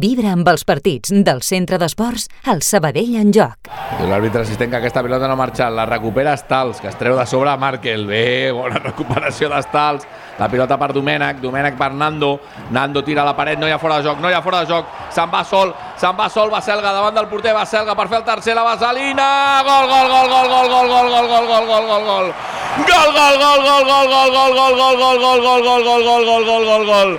Vibra amb els partits del centre d'esports al Sabadell en joc. L'àrbitre assistent que aquesta pilota no ha marxat, la recupera Stals, que es treu de sobre Markel. Bé, bona recuperació d'Stals. La pilota per Domènec, Domènec per Nando. Nando tira a la paret, no hi ha fora de joc, no hi ha fora de joc. Se'n va sol, se'n va sol, Baselga davant del porter, Baselga per fer el tercer, la Vaselina. Gol, gol, gol, gol, gol, gol, gol, gol, gol, gol, gol, gol, gol. Gol, gol, gol, gol, gol, gol, gol, gol, gol, gol, gol, gol, gol, gol, gol, gol, gol, gol, gol. Gol,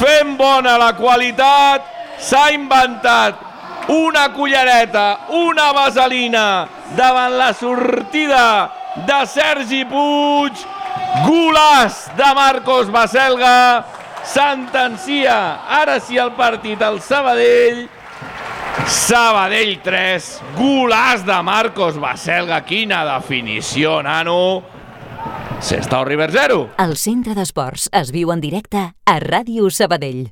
fent bona la qualitat, s'ha inventat una cullereta, una vaselina davant la sortida de Sergi Puig, golàs de Marcos Baselga, sentencia ara sí el partit al Sabadell, Sabadell 3, golàs de Marcos Baselga, quina definició, nano! Sestao River 0. El centre d'esports es viu en directe a Ràdio Sabadell.